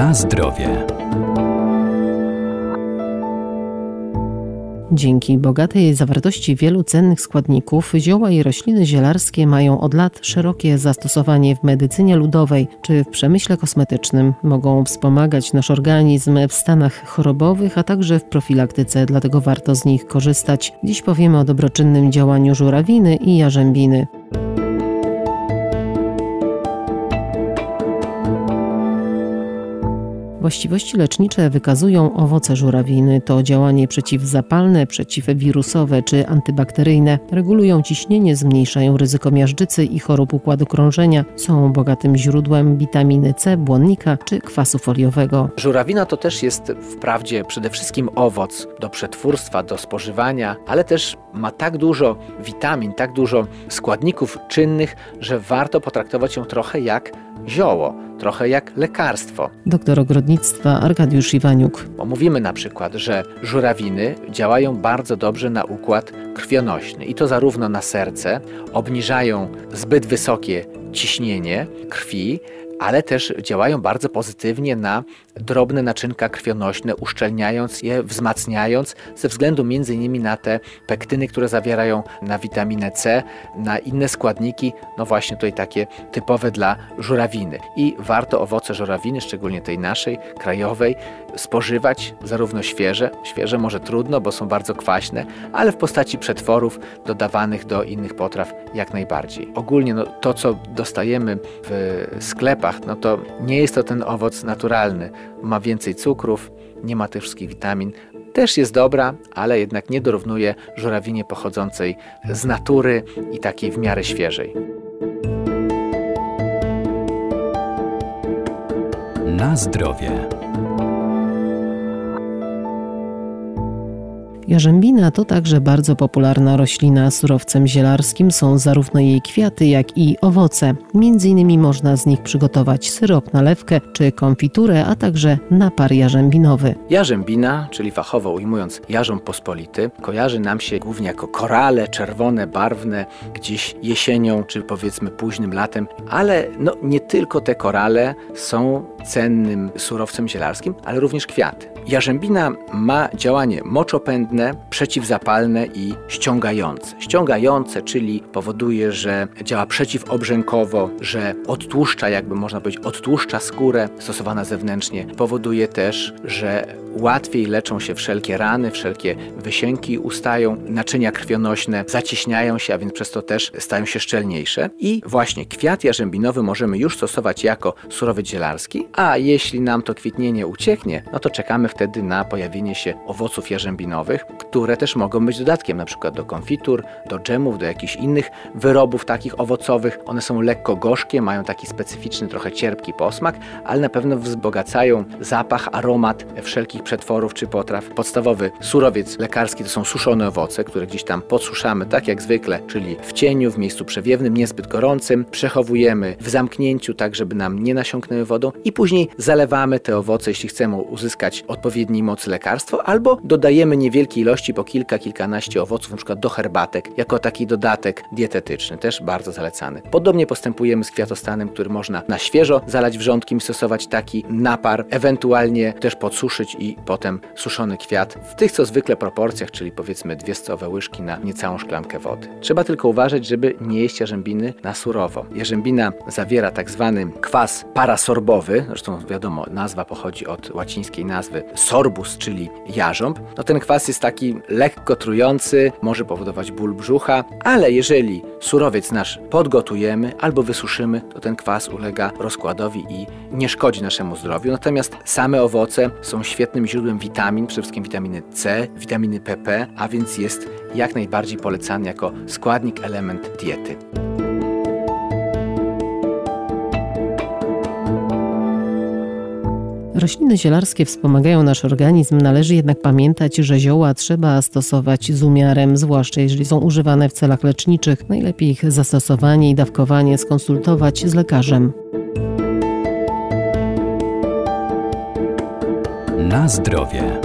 Na zdrowie. Dzięki bogatej zawartości wielu cennych składników, zioła i rośliny zielarskie mają od lat szerokie zastosowanie w medycynie ludowej czy w przemyśle kosmetycznym. Mogą wspomagać nasz organizm w stanach chorobowych, a także w profilaktyce, dlatego warto z nich korzystać. Dziś powiemy o dobroczynnym działaniu żurawiny i jarzębiny. Właściwości lecznicze wykazują owoce żurawiny. To działanie przeciwzapalne, przeciwwirusowe czy antybakteryjne. Regulują ciśnienie, zmniejszają ryzyko miażdżycy i chorób układu krążenia. Są bogatym źródłem witaminy C, błonnika czy kwasu foliowego. Żurawina to też jest wprawdzie przede wszystkim owoc do przetwórstwa, do spożywania, ale też ma tak dużo witamin, tak dużo składników czynnych, że warto potraktować ją trochę jak zioło, trochę jak lekarstwo. Doktor ogrodnictwa Arkadiusz Iwaniuk. Bo mówimy na przykład, że żurawiny działają bardzo dobrze na układ krwionośny i to zarówno na serce, obniżają zbyt wysokie ciśnienie krwi, ale też działają bardzo pozytywnie na drobne naczynka krwionośne, uszczelniając je, wzmacniając, ze względu innymi na te pektyny, które zawierają na witaminę C, na inne składniki, no właśnie tutaj takie typowe dla żurawiny. I warto owoce żurawiny, szczególnie tej naszej, krajowej, spożywać zarówno świeże, świeże może trudno, bo są bardzo kwaśne, ale w postaci przetworów dodawanych do innych potraw jak najbardziej. Ogólnie no, to, co dostajemy w sklepach, no to nie jest to ten owoc naturalny. Ma więcej cukrów, nie ma tych wszystkich witamin. Też jest dobra, ale jednak nie dorównuje żurawinie pochodzącej z natury i takiej w miarę świeżej. Na zdrowie. Jarzębina to także bardzo popularna roślina. Surowcem zielarskim są zarówno jej kwiaty, jak i owoce. Między innymi można z nich przygotować syrop, nalewkę czy konfiturę, a także napar jarzębinowy. Jarzębina, czyli fachowo ujmując jarząb pospolity, kojarzy nam się głównie jako korale czerwone, barwne, gdzieś jesienią czy powiedzmy późnym latem, ale no, nie tylko te korale są cennym surowcem zielarskim, ale również kwiaty. Jarzębina ma działanie moczopędne, przeciwzapalne i ściągające. Ściągające, czyli powoduje, że działa przeciwobrzękowo, że odtłuszcza, jakby można powiedzieć, odtłuszcza skórę stosowana zewnętrznie. Powoduje też, że łatwiej leczą się wszelkie rany, wszelkie wysięki ustają, naczynia krwionośne zacieśniają się, a więc przez to też stają się szczelniejsze. I właśnie kwiat jarzębinowy możemy już stosować jako surowiec zielarski, a jeśli nam to kwitnienie ucieknie, no to czekamy wtedy na pojawienie się owoców jarzębinowych, które też mogą być dodatkiem na przykład do konfitur, do dżemów, do jakichś innych wyrobów takich owocowych. One są lekko gorzkie, mają taki specyficzny, trochę cierpki posmak, ale na pewno wzbogacają zapach, aromat wszelkich przetworów czy potraw. Podstawowy surowiec lekarski to są suszone owoce, które gdzieś tam podsuszamy, tak jak zwykle, czyli w cieniu, w miejscu przewiewnym, niezbyt gorącym. Przechowujemy w zamknięciu, tak żeby nam nie nasiąknęły wodą i później zalewamy te owoce, jeśli chcemy uzyskać odpowiedniej mocy lekarstwo, albo dodajemy niewielkie ilości po kilka, kilkanaście owoców, przykład do herbatek, jako taki dodatek dietetyczny, też bardzo zalecany. Podobnie postępujemy z kwiatostanem, który można na świeżo zalać wrzątkiem stosować taki napar, ewentualnie też podsuszyć i potem suszony kwiat w tych co zwykle proporcjach, czyli powiedzmy dwie stołowe łyżki na niecałą szklankę wody. Trzeba tylko uważać, żeby nie jeść jarzębiny na surowo. Jarzębina zawiera tak zwany kwas parasorbowy, zresztą wiadomo, nazwa pochodzi od łacińskiej nazwy sorbus, czyli jarząb. No ten kwas jest taki lekko trujący, może powodować ból brzucha, ale jeżeli surowiec nasz podgotujemy albo wysuszymy, to ten kwas ulega rozkładowi i nie szkodzi naszemu zdrowiu. Natomiast same owoce są świetnym źródłem witamin, przede wszystkim witaminy C, witaminy PP, a więc jest jak najbardziej polecany jako składnik, element diety. Rośliny zielarskie wspomagają nasz organizm, należy jednak pamiętać, że zioła trzeba stosować z umiarem, zwłaszcza jeżeli są używane w celach leczniczych. Najlepiej ich zastosowanie i dawkowanie skonsultować z lekarzem. Na zdrowie.